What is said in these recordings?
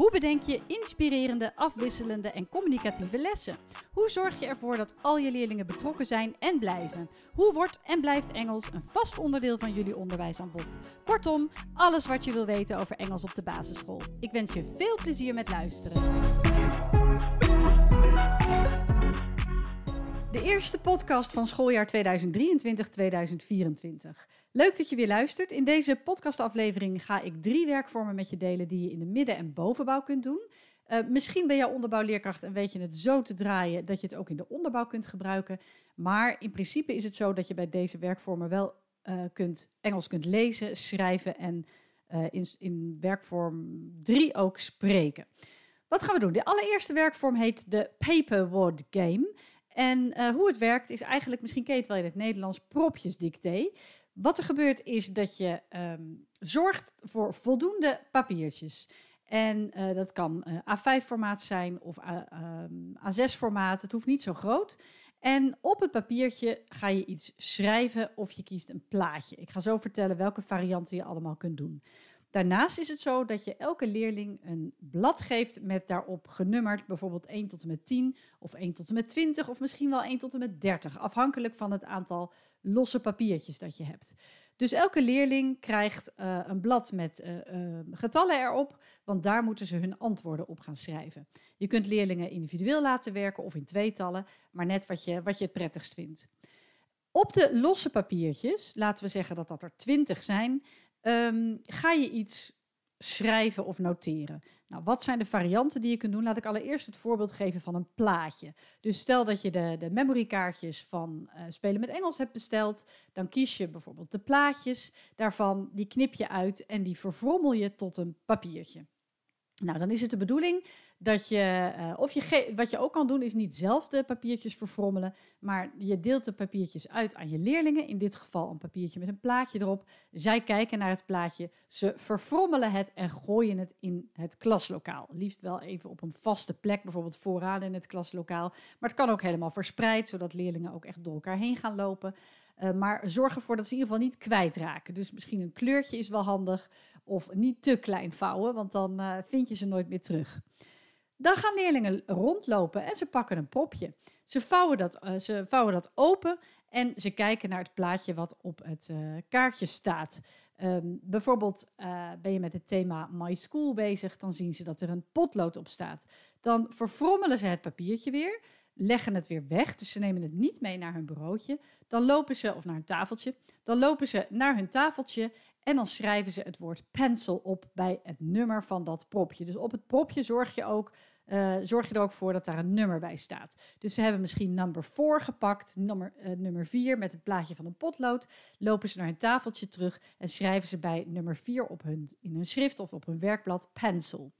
Hoe bedenk je inspirerende, afwisselende en communicatieve lessen? Hoe zorg je ervoor dat al je leerlingen betrokken zijn en blijven? Hoe wordt en blijft Engels een vast onderdeel van jullie onderwijsaanbod? Kortom, alles wat je wil weten over Engels op de basisschool. Ik wens je veel plezier met luisteren. De eerste podcast van schooljaar 2023-2024. Leuk dat je weer luistert. In deze podcastaflevering ga ik drie werkvormen met je delen die je in de midden- en bovenbouw kunt doen. Uh, misschien ben je onderbouwleerkracht en weet je het zo te draaien dat je het ook in de onderbouw kunt gebruiken. Maar in principe is het zo dat je bij deze werkvormen wel uh, kunt, Engels kunt lezen, schrijven en uh, in, in werkvorm 3 ook spreken. Wat gaan we doen? De allereerste werkvorm heet de Paperword Game. En hoe het werkt is eigenlijk, misschien ken je het wel in het Nederlands, propjesdictee. Wat er gebeurt is dat je um, zorgt voor voldoende papiertjes. En uh, dat kan uh, A5-formaat zijn of um, A6-formaat. Het hoeft niet zo groot. En op het papiertje ga je iets schrijven of je kiest een plaatje. Ik ga zo vertellen welke varianten je allemaal kunt doen. Daarnaast is het zo dat je elke leerling een blad geeft met daarop genummerd bijvoorbeeld 1 tot en met 10 of 1 tot en met 20 of misschien wel 1 tot en met 30, afhankelijk van het aantal losse papiertjes dat je hebt. Dus elke leerling krijgt uh, een blad met uh, uh, getallen erop, want daar moeten ze hun antwoorden op gaan schrijven. Je kunt leerlingen individueel laten werken of in tweetallen, maar net wat je, wat je het prettigst vindt. Op de losse papiertjes, laten we zeggen dat dat er 20 zijn, um, ga je iets schrijven of noteren. Nou, wat zijn de varianten die je kunt doen? Laat ik allereerst het voorbeeld geven van een plaatje. Dus stel dat je de, de memorykaartjes van uh, Spelen met Engels hebt besteld, dan kies je bijvoorbeeld de plaatjes daarvan, die knip je uit en die verfrommel je tot een papiertje. Nou, dan is het de bedoeling dat je, uh, of je wat je ook kan doen, is niet zelf de papiertjes verfrommelen, maar je deelt de papiertjes uit aan je leerlingen. In dit geval een papiertje met een plaatje erop. Zij kijken naar het plaatje, ze verfrommelen het en gooien het in het klaslokaal. Liefst wel even op een vaste plek, bijvoorbeeld vooraan in het klaslokaal. Maar het kan ook helemaal verspreid, zodat leerlingen ook echt door elkaar heen gaan lopen. Uh, maar zorg ervoor dat ze in ieder geval niet kwijtraken. Dus misschien een kleurtje is wel handig. Of niet te klein vouwen, want dan uh, vind je ze nooit meer terug. Dan gaan leerlingen rondlopen en ze pakken een popje. Ze vouwen dat, uh, ze vouwen dat open en ze kijken naar het plaatje wat op het kaartje staat. Um, bijvoorbeeld ben je met het thema My School bezig, dan zien ze dat er een potlood op staat. Dan verfrommelen ze het papiertje weer, leggen het weer weg, dus ze nemen het niet mee naar hun bureautje. Dan lopen ze, of naar een tafeltje, dan lopen ze naar hun tafeltje en dan schrijven ze het woord pencil op bij het nummer van dat propje. Dus op het propje zorg je, ook, uh, zorg je er ook voor dat daar een nummer bij staat. Dus ze hebben misschien number 4 gepakt, nummer, uh, nummer 4 met het plaatje van een potlood. Lopen ze naar hun tafeltje terug en schrijven ze bij nummer 4 op hun, in hun schrift of op hun werkblad pencil.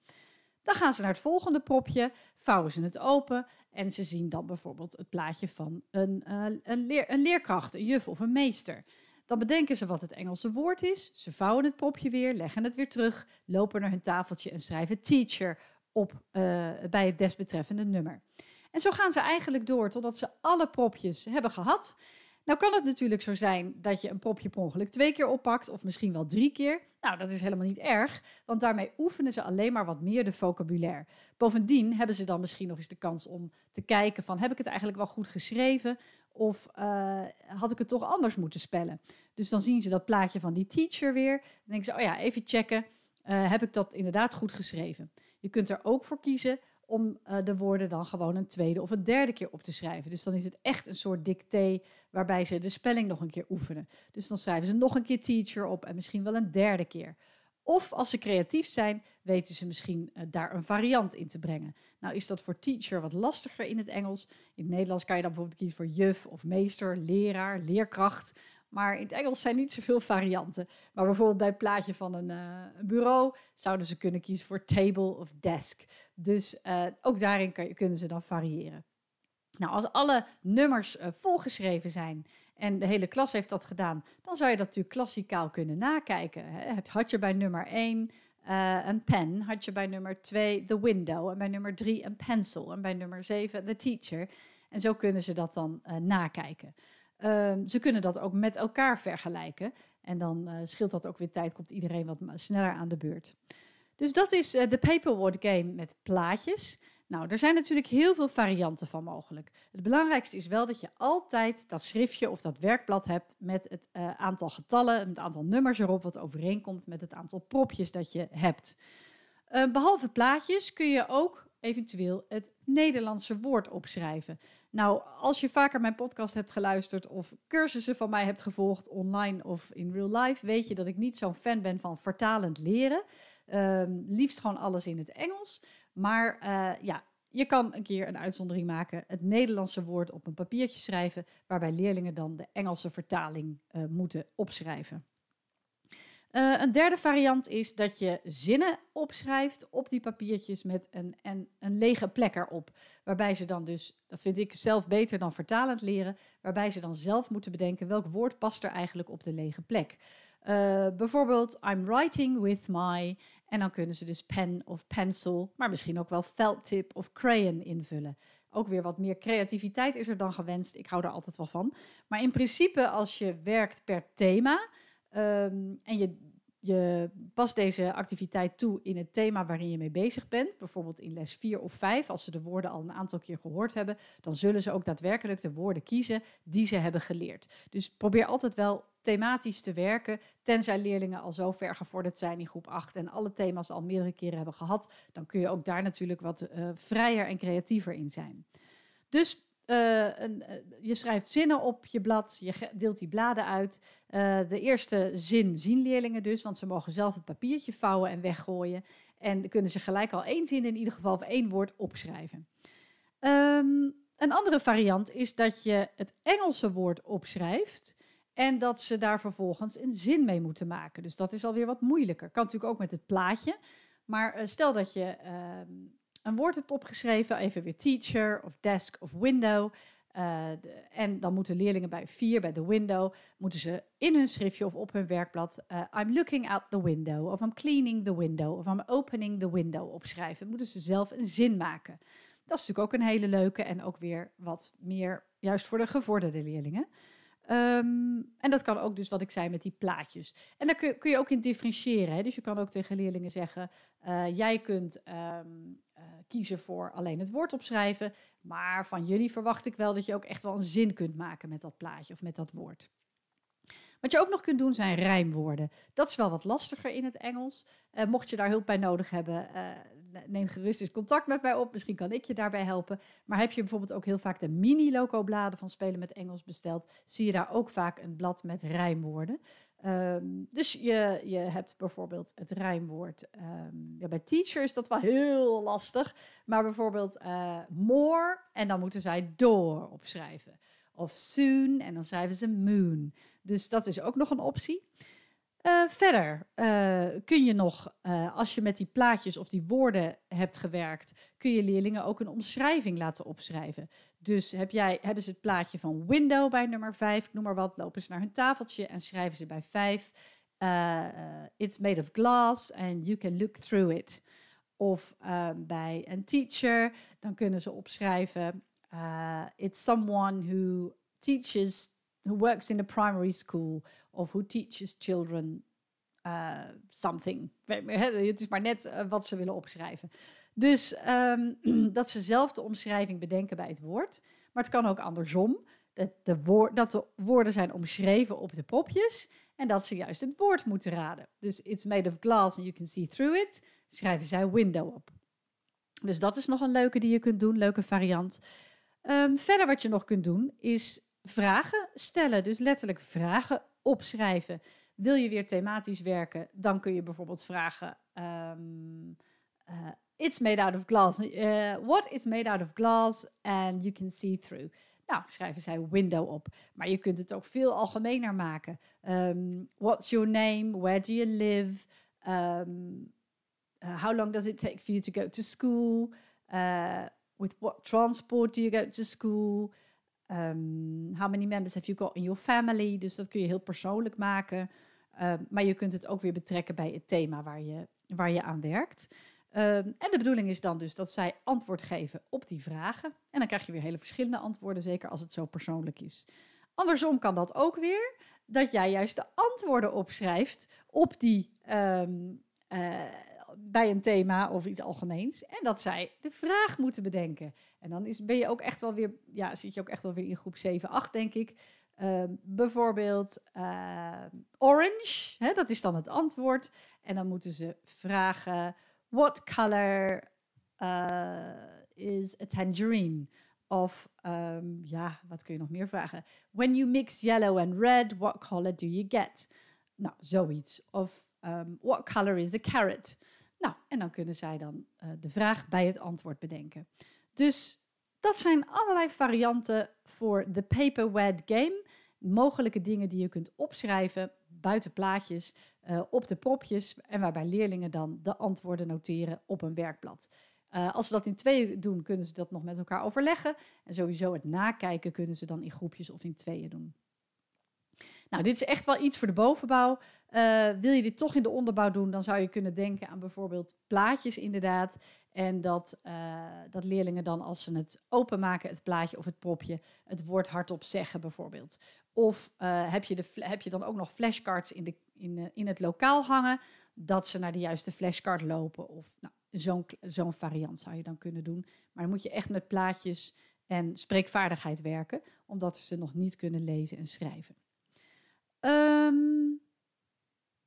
Dan gaan ze naar het volgende propje, vouwen ze het open en ze zien dan bijvoorbeeld het plaatje van een, uh, een, leer, een leerkracht, een juf of een meester. Dan bedenken ze wat het Engelse woord is. Ze vouwen het propje weer, leggen het weer terug, lopen naar hun tafeltje en schrijven teacher op uh, bij het desbetreffende nummer. En zo gaan ze eigenlijk door totdat ze alle propjes hebben gehad. Nou kan het natuurlijk zo zijn dat je een propje per ongeluk twee keer oppakt, of misschien wel drie keer. Nou, dat is helemaal niet erg, want daarmee oefenen ze alleen maar wat meer de vocabulaire. Bovendien hebben ze dan misschien nog eens de kans om te kijken van, heb ik het eigenlijk wel goed geschreven? Of uh, had ik het toch anders moeten spellen? Dus dan zien ze dat plaatje van die teacher weer. Dan denken ze, oh ja, even checken, uh, heb ik dat inderdaad goed geschreven? Je kunt er ook voor kiezen om uh, de woorden dan gewoon een tweede of een derde keer op te schrijven. Dus dan is het echt een soort dicté waarbij ze de spelling nog een keer oefenen. Dus dan schrijven ze nog een keer teacher op en misschien wel een derde keer. Of als ze creatief zijn, weten ze misschien uh, daar een variant in te brengen. Nou is dat voor teacher wat lastiger in het Engels. In het Nederlands kan je dan bijvoorbeeld kiezen voor juf of meester, leraar, leerkracht. Maar in het Engels zijn niet zoveel varianten. Maar bijvoorbeeld bij het plaatje van een, een bureau zouden ze kunnen kiezen voor table of desk. Dus uh, ook daarin kan, kunnen ze dan variëren. Nou, als alle nummers uh, volgeschreven zijn en de hele klas heeft dat gedaan, dan zou je dat natuurlijk klassikaal kunnen nakijken. Hè? Had je bij nummer 1 Uh, een pen had je bij nummer 2 the window en bij nummer 3 een pencil en bij nummer 7 the teacher. En zo kunnen ze dat dan nakijken. Um, ze kunnen dat ook met elkaar vergelijken. En dan uh, scheelt dat ook weer tijd, komt iedereen wat sneller aan de beurt. Dus dat is de paperword game met plaatjes. Nou, er zijn natuurlijk heel veel varianten van mogelijk. Het belangrijkste is wel dat je altijd dat schriftje of dat werkblad hebt met het uh, aantal getallen, het aantal nummers erop, wat overeenkomt met het aantal propjes dat je hebt. Uh, behalve plaatjes kun je ook eventueel het Nederlandse woord opschrijven. Nou, als je vaker mijn podcast hebt geluisterd of cursussen van mij hebt gevolgd, online of in real life, weet je dat ik niet zo'n fan ben van vertalend leren. Um, liefst gewoon alles in het Engels. Maar uh, ja, je kan een keer een uitzondering maken, het Nederlandse woord op een papiertje schrijven, waarbij leerlingen dan de Engelse vertaling uh, moeten opschrijven. Uh, een derde variant is dat je zinnen opschrijft op die papiertjes met een, een, lege plek erop. Waarbij ze dan dus, dat vind ik zelf beter dan vertalend leren, waarbij ze dan zelf moeten bedenken welk woord past er eigenlijk op de lege plek. Uh, bijvoorbeeld, I'm writing with my. En dan kunnen ze dus pen of pencil, maar misschien ook wel felt tip of crayon invullen. Ook weer wat meer creativiteit is er dan gewenst. Ik hou er altijd wel van. Maar in principe, als je werkt per thema um, en je je past deze activiteit toe in het thema waarin je mee bezig bent. Bijvoorbeeld in les 4 of 5, als ze de woorden al een aantal keer gehoord hebben, dan zullen ze ook daadwerkelijk de woorden kiezen die ze hebben geleerd. Dus probeer altijd wel thematisch te werken, tenzij leerlingen al zo ver gevorderd zijn in groep 8 en alle thema's al meerdere keren hebben gehad, dan kun je ook daar natuurlijk wat uh, vrijer en creatiever in zijn. Dus een, uh, je schrijft zinnen op je blad, je deelt die bladen uit. Uh, de eerste zin zien leerlingen dus, want ze mogen zelf het papiertje vouwen en weggooien. En kunnen ze gelijk al één zin in ieder geval of één woord opschrijven. Um, een andere variant is dat je het Engelse woord opschrijft en dat ze daar vervolgens een zin mee moeten maken. Dus dat is alweer wat moeilijker. Kan natuurlijk ook met het plaatje. Maar stel dat je ehm, een woord hebt opgeschreven, even weer teacher of desk of window. De, en dan moeten leerlingen bij vier, bij de window, moeten ze in hun schriftje of op hun werkblad uh, I'm looking out the window, of I'm cleaning the window, of I'm opening the window opschrijven. Moeten ze zelf een zin maken. Dat is natuurlijk ook een hele leuke en ook weer wat meer juist voor de gevorderde leerlingen. Um, en dat kan ook dus wat ik zei met die plaatjes. En daar kun, kun je ook in differentiëren. Hè? Dus je kan ook tegen leerlingen zeggen, uh, jij kunt uh, kiezen voor alleen het woord opschrijven. Maar van jullie verwacht ik wel dat je ook echt wel een zin kunt maken met dat plaatje of met dat woord. Wat je ook nog kunt doen zijn rijmwoorden. Dat is wel wat lastiger in het Engels. Uh, mocht je daar hulp bij nodig hebben, uh, neem gerust eens contact met mij op. Misschien kan ik je daarbij helpen. Maar heb je bijvoorbeeld ook heel vaak de mini-loco-bladen van Spelen met Engels besteld, zie je daar ook vaak een blad met rijmwoorden. Um, dus je, je hebt bijvoorbeeld het rijmwoord. Um, ja, bij teacher is dat wel heel lastig. Maar bijvoorbeeld uh, more en dan moeten zij door opschrijven. Of soon en dan schrijven ze moon. Dus dat is ook nog een optie. Uh, verder uh, kun je nog, uh, als je met die plaatjes of die woorden hebt gewerkt, kun je leerlingen ook een omschrijving laten opschrijven. Dus heb jij, hebben ze het plaatje van window bij nummer 5, noem maar wat, lopen ze naar hun tafeltje en schrijven ze bij 5. it's made of glass and you can look through it. Of bij een teacher, dan kunnen ze opschrijven, it's someone who teaches who works in a primary school of who teaches children uh, something. Het is maar net uh, wat ze willen opschrijven. Dus um, dat ze zelf de omschrijving bedenken bij het woord. Maar het kan ook andersom. Dat de, woord, dat de woorden zijn omschreven op de popjes en dat ze juist het woord moeten raden. Dus it's made of glass and you can see through it. Schrijven zij window op. Dus dat is nog een leuke die je kunt doen, leuke variant. Um, verder wat je nog kunt doen is vragen stellen. Dus letterlijk vragen opschrijven. Wil je weer thematisch werken, dan kun je bijvoorbeeld vragen: um, It's made out of glass. Uh, what is made out of glass and you can see through. Nou, schrijven zij window op. Maar je kunt het ook veel algemener maken. Um, what's your name? Where do you live? Um, uh, how long does it take for you to go to school? With what transport do you go to school? Um, how many members have you got in your family? Dus dat kun je heel persoonlijk maken. Uh, maar je kunt het ook weer betrekken bij het thema waar je waar je aan werkt. Ehm, en de bedoeling is dan dus dat zij antwoord geven op die vragen. En dan krijg je weer hele verschillende antwoorden, zeker als het zo persoonlijk is. Andersom kan dat ook weer, dat jij juist de antwoorden opschrijft op die, ehm, eh, bij een thema of iets algemeens. En dat zij de vraag moeten bedenken. En dan is, ben je ook echt wel weer, ja, zit je ook echt wel weer in groep 7, 8, denk ik. Ehm, bijvoorbeeld uh, orange, hè, dat is dan het antwoord. En dan moeten ze vragen: What color uh, is a tangerine? Of um, ja, wat kun je nog meer vragen? When you mix yellow and red, what color do you get? Nou, zoiets. Of what color is a carrot? Nou, en dan kunnen zij dan uh, de vraag bij het antwoord bedenken. Dus dat zijn allerlei varianten voor de paper wed game. Mogelijke dingen die je kunt opschrijven buiten plaatjes uh, op de propjes en waarbij leerlingen dan de antwoorden noteren op een werkblad. Uh, als ze dat in tweeën doen, kunnen ze dat nog met elkaar overleggen. En sowieso het nakijken kunnen ze dan in groepjes of in tweeën doen. Nou, dit is echt wel iets voor de bovenbouw. Uh, wil je dit toch in de onderbouw doen, dan zou je kunnen denken aan bijvoorbeeld plaatjes inderdaad. En dat, uh, dat leerlingen dan als ze het openmaken, het plaatje of het propje, het woord hardop zeggen bijvoorbeeld. Of uh, heb, je de, heb je dan ook nog flashcards in, de, in, in het lokaal hangen, dat ze naar de juiste flashcard lopen. Of nou, zo'n zo'n variant zou je dan kunnen doen. Maar dan moet je echt met plaatjes en spreekvaardigheid werken, omdat ze nog niet kunnen lezen en schrijven. Um,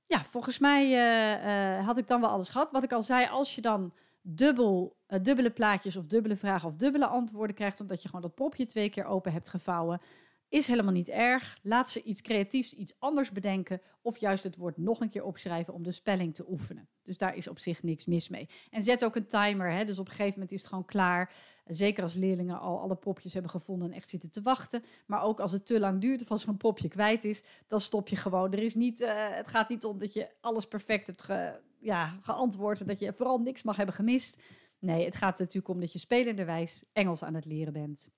ja, volgens mij uh, uh, had ik dan wel alles gehad. Wat ik al zei, als je dan dubbel, uh, dubbele plaatjes of dubbele vragen of dubbele antwoorden krijgt, omdat je gewoon dat popje twee keer open hebt gevouwen, is helemaal niet erg. Laat ze iets creatiefs, iets anders bedenken. Of juist het woord nog een keer opschrijven om de spelling te oefenen. Dus daar is op zich niks mis mee. En zet ook een timer. Hè? Dus op een gegeven moment is het gewoon klaar. Zeker als leerlingen al alle popjes hebben gevonden en echt zitten te wachten. Maar ook als het te lang duurt of als er een popje kwijt is, dan stop je gewoon. Er is niet, uh, het gaat niet om dat je alles perfect hebt ja, geantwoord en dat je vooral niks mag hebben gemist. Nee, het gaat natuurlijk om dat je spelenderwijs Engels aan het leren bent.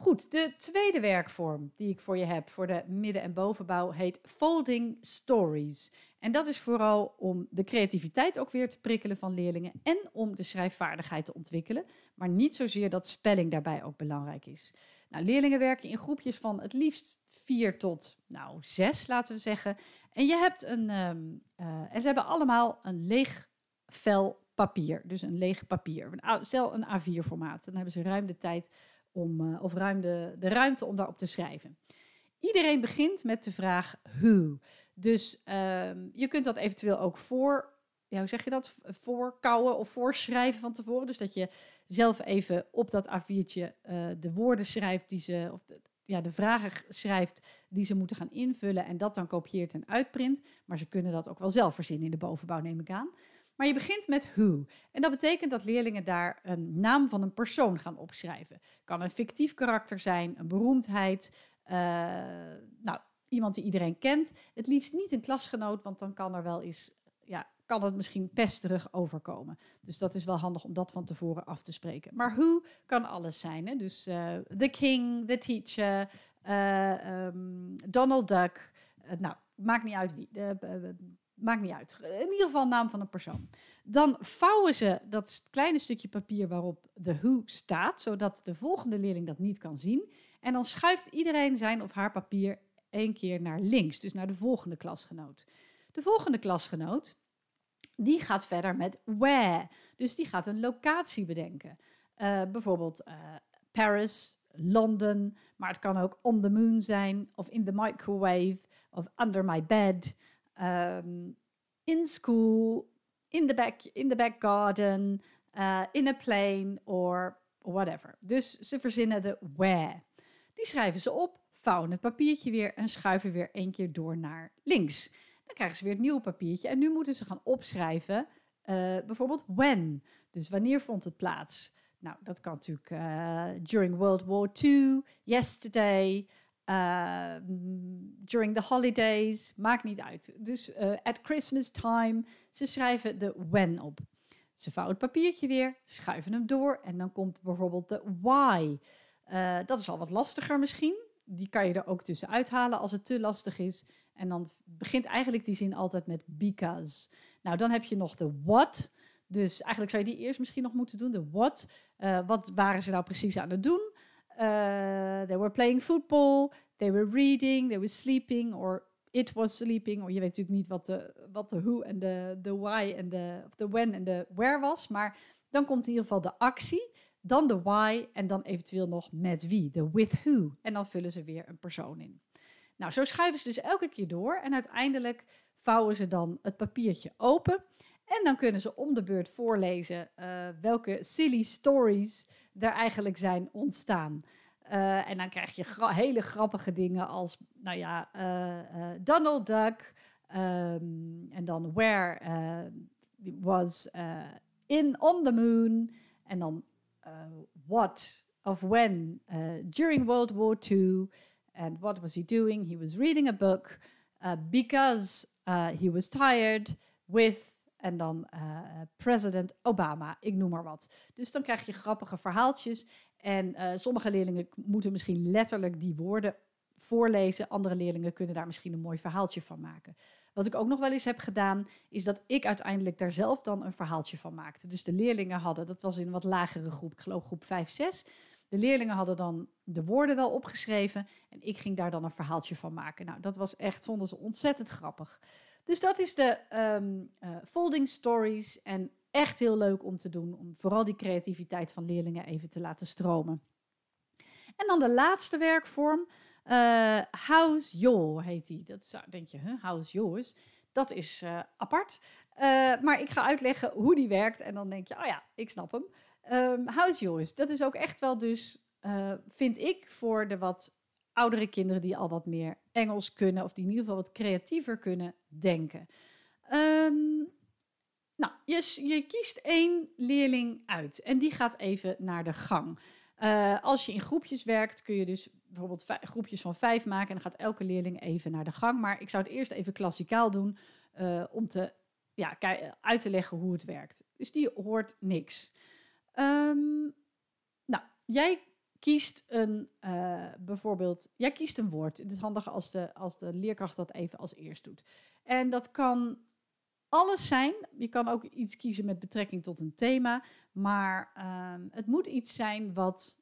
Goed, de tweede werkvorm die ik voor je heb voor de midden- en bovenbouw heet Folding Stories. En dat is vooral om de creativiteit ook weer te prikkelen van leerlingen en om de schrijfvaardigheid te ontwikkelen, maar niet zozeer dat spelling daarbij ook belangrijk is. Nou, leerlingen werken in groepjes van het liefst vier tot nou, zes, laten we zeggen. En je hebt een, um, uh, en ze hebben allemaal een leeg vel papier, dus een leeg papier, stel een A4-formaat. Dan hebben ze ruim de tijd om, uh, of ruim de, ruimte om daarop te schrijven. Iedereen begint met de vraag who. Dus um, je kunt dat eventueel ook voor, ja, hoe zeg je dat, voorkouwen of voorschrijven van tevoren. Dus dat je zelf even op dat A4'tje uh, de woorden schrijft die ze, of de, ja, de vragen schrijft die ze moeten gaan invullen en dat dan kopieert en uitprint. Maar ze kunnen dat ook wel zelf verzinnen in de bovenbouw, neem ik aan. Maar je begint met who. En dat betekent dat leerlingen daar een naam van een persoon gaan opschrijven. Kan een fictief karakter zijn, een beroemdheid, uh, nou, iemand die iedereen kent. Het liefst niet een klasgenoot, want dan kan er wel eens, ja, kan het misschien pesterig overkomen. Dus dat is wel handig om dat van tevoren af te spreken. Maar who kan alles zijn. Hè? Dus uh, the king, the teacher, uh, um, Donald Duck. nou, maakt niet uit wie. Maakt niet uit. In ieder geval naam van een persoon. Dan vouwen ze dat kleine stukje papier waarop de who staat, zodat de volgende leerling dat niet kan zien. En dan schuift iedereen zijn of haar papier één keer naar links, dus naar de volgende klasgenoot. De volgende klasgenoot, die gaat verder met where. Dus die gaat een locatie bedenken. Uh, bijvoorbeeld uh, Paris, London, maar het kan ook on the moon zijn, of in the microwave, of under my bed um, in school, in the back, in the back garden, uh, in a plane or whatever. Dus ze verzinnen de where. Die schrijven ze op, vouwen het papiertje weer en schuiven weer één keer door naar links. Dan krijgen ze weer het nieuwe papiertje en nu moeten ze gaan opschrijven, uh, bijvoorbeeld when. Dus wanneer vond het plaats? Nou, dat kan natuurlijk uh, during World War II, yesterday, uh, during the holidays, maakt niet uit. Dus uh, at Christmas time, ze schrijven de when op. Ze vouwen het papiertje weer, schuiven hem door en dan komt bijvoorbeeld de why. Uh, dat is al wat lastiger misschien. Die kan je er ook tussenuit halen als het te lastig is. En dan begint eigenlijk die zin altijd met because. Nou, dan heb je nog de what. Dus eigenlijk zou je die eerst misschien nog moeten doen. De what. Uh, wat waren ze nou precies aan het doen? Uh, they were playing football. They were reading. They were sleeping. Or it was sleeping. Of je weet natuurlijk niet wat de, wat de who en de, de why en de, when en de where was. Maar dan komt in ieder geval de actie. Dan de why. En dan eventueel nog met wie. De with who. En dan vullen ze weer een persoon in. Nou, zo schuiven ze dus elke keer door. En uiteindelijk vouwen ze dan het papiertje open. En dan kunnen ze om de beurt voorlezen uh, welke silly stories er eigenlijk zijn ontstaan. Uh, en dan krijg je hele grappige dingen als, nou ja, uh, Donald Duck. Um, en dan Where was in on the moon. En dan What of when during World War II. And what was he doing? He was reading a book because he was tired with en dan uh, president Obama, ik noem maar wat. Dus dan krijg je grappige verhaaltjes. En uh, sommige leerlingen moeten misschien letterlijk die woorden voorlezen. Andere leerlingen kunnen daar misschien een mooi verhaaltje van maken. Wat ik ook nog wel eens heb gedaan, is dat ik uiteindelijk daar zelf dan een verhaaltje van maakte. Dus de leerlingen hadden, dat was in een wat lagere groep, ik geloof groep 5, 6. De leerlingen hadden dan de woorden wel opgeschreven en ik ging daar dan een verhaaltje van maken. Nou, dat was echt, vonden ze ontzettend grappig. Dus dat is de um, uh, folding stories. En echt heel leuk om te doen. Om vooral die creativiteit van leerlingen even te laten stromen. En dan de laatste werkvorm. Uh, How's Your heet die. Dat is, denk je, huh? How's Yours? Dat is uh, apart. maar ik ga uitleggen hoe die werkt. En dan denk je, oh ja, ik snap hem. Um, how's Yours? Dat is ook echt wel dus, vind ik, voor de wat oudere kinderen die al wat meer Engels kunnen, of die in ieder geval wat creatiever kunnen denken. Um, nou, je, je, kiest één leerling uit en die gaat even naar de gang. Uh, als je in groepjes werkt, kun je dus bijvoorbeeld groepjes van vijf maken en dan gaat elke leerling even naar de gang. Maar ik zou het eerst even klassikaal doen uh, om te, ja, uit te leggen hoe het werkt. Dus die hoort niks. Um, nou, jij kiest een, uh, bijvoorbeeld, jij kiest een woord. Het is handig als de, als de leerkracht dat even als eerst doet. En dat kan alles zijn. Je kan ook iets kiezen met betrekking tot een thema. Maar uh, het moet iets zijn wat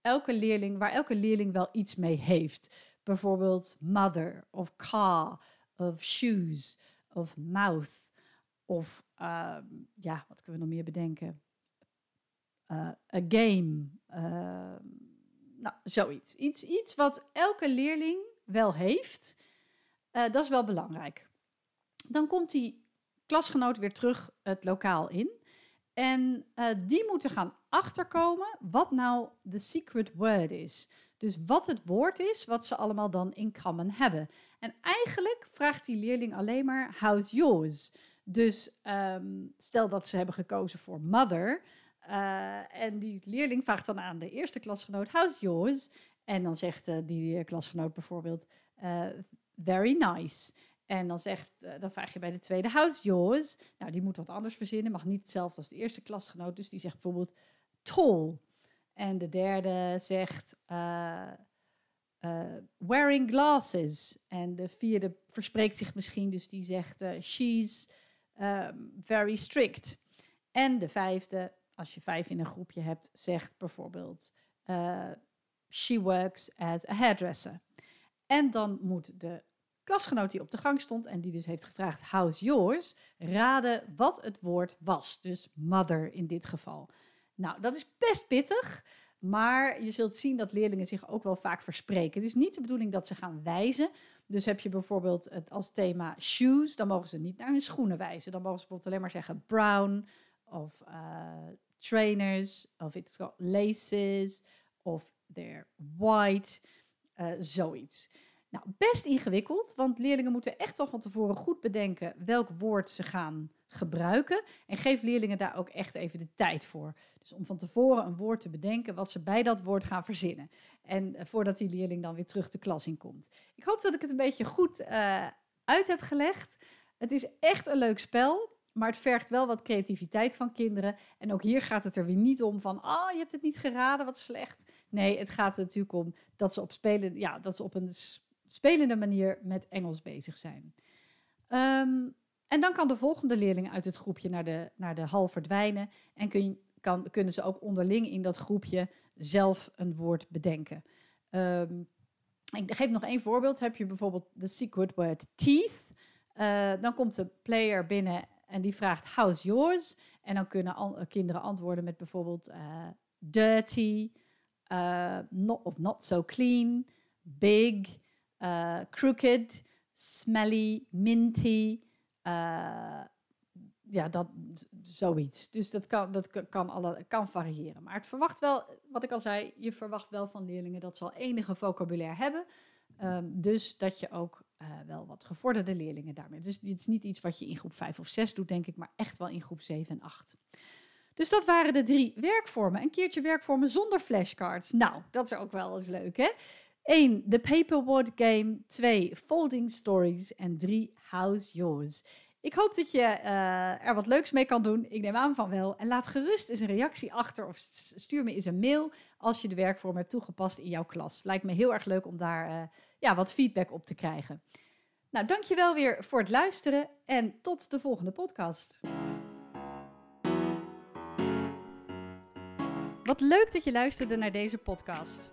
elke leerling, waar elke leerling wel iets mee heeft. Bijvoorbeeld mother, of car, of shoes, of mouth. Of uh, ja, wat kunnen we nog meer bedenken? Uh, a game. Uh, nou, zoiets. Iets, iets wat elke leerling wel heeft. Uh, dat is wel belangrijk. Dan komt die klasgenoot weer terug het lokaal in. En die moeten gaan achterkomen wat nou de secret word is. Dus wat het woord is wat ze allemaal dan in common hebben. En eigenlijk vraagt die leerling alleen maar: How's yours? Dus um, stel dat ze hebben gekozen voor mother, uh, en die leerling vraagt dan aan de eerste klasgenoot, how's yours? En dan zegt uh, die klasgenoot bijvoorbeeld, very nice. En dan, zegt, dan vraag je bij de tweede, how's yours? Nou, die moet wat anders verzinnen, mag niet hetzelfde als de eerste klasgenoot. Dus die zegt bijvoorbeeld tall. En de derde zegt wearing glasses. En de vierde verspreekt zich misschien, dus die zegt she's um, very strict. En de vijfde als je vijf in een groepje hebt, zegt bijvoorbeeld: uh, She works as a hairdresser. En dan moet de klasgenoot die op de gang stond en die dus heeft gevraagd: How's yours? raden wat het woord was. Dus mother in dit geval. Nou, dat is best pittig. Maar je zult zien dat leerlingen zich ook wel vaak verspreken. Het is niet de bedoeling dat ze gaan wijzen. Dus heb je bijvoorbeeld het als thema shoes, dan mogen ze niet naar hun schoenen wijzen. Dan mogen ze bijvoorbeeld alleen maar zeggen brown of uh, trainers, of it's got laces, of they're white, uh, zoiets. Nou, best ingewikkeld, want leerlingen moeten echt wel van tevoren goed bedenken welk woord ze gaan gebruiken. En geef leerlingen daar ook echt even de tijd voor. Dus om van tevoren een woord te bedenken wat ze bij dat woord gaan verzinnen. En uh, voordat die leerling dan weer terug de klas in komt. Ik hoop dat ik het een beetje goed uh, uit heb gelegd. Het is echt een leuk spel. Maar het vergt wel wat creativiteit van kinderen. En ook hier gaat het er weer niet om van, oh, je hebt het niet geraden, wat slecht. Nee, het gaat er natuurlijk om dat ze op, spelen, ja, dat ze op een spelende manier met Engels bezig zijn. Um, En dan kan de volgende leerling uit het groepje naar de, naar de hal verdwijnen. En kun, kan, kunnen ze ook onderling in dat groepje zelf een woord bedenken. Um, ik geef nog één voorbeeld. Heb je bijvoorbeeld de secret word teeth. Uh, dan komt de player binnen en die vraagt how's yours? En dan kunnen an kinderen antwoorden met bijvoorbeeld uh, dirty, uh, not, of not so clean, big, crooked, smelly, minty ja, dat, zoiets. Dus dat, kan, dat kan, alle, kan variëren. Maar het verwacht wel, wat ik al zei, je verwacht wel van leerlingen dat ze al enige vocabulaire hebben. Ehm, dus dat je ook uh, wel wat gevorderde leerlingen daarmee. Dus dit is niet iets wat je in groep 5 of 6 doet, denk ik, maar echt wel in groep 7 en 8. Dus dat waren de drie werkvormen. Een keertje werkvormen zonder flashcards. Nou, dat is ook wel eens leuk, hè? 1. De paperboard game. 2. Folding stories. En 3. House yours. Ik hoop dat je uh, er wat leuks mee kan doen. Ik neem aan van wel. En laat gerust eens een reactie achter of stuur me eens een mail als je de werkvorm hebt toegepast in jouw klas. Lijkt me heel erg leuk om daar uh, ja, wat feedback op te krijgen. Nou, dankjewel weer voor het luisteren en tot de volgende podcast. Wat leuk dat je luisterde naar deze podcast.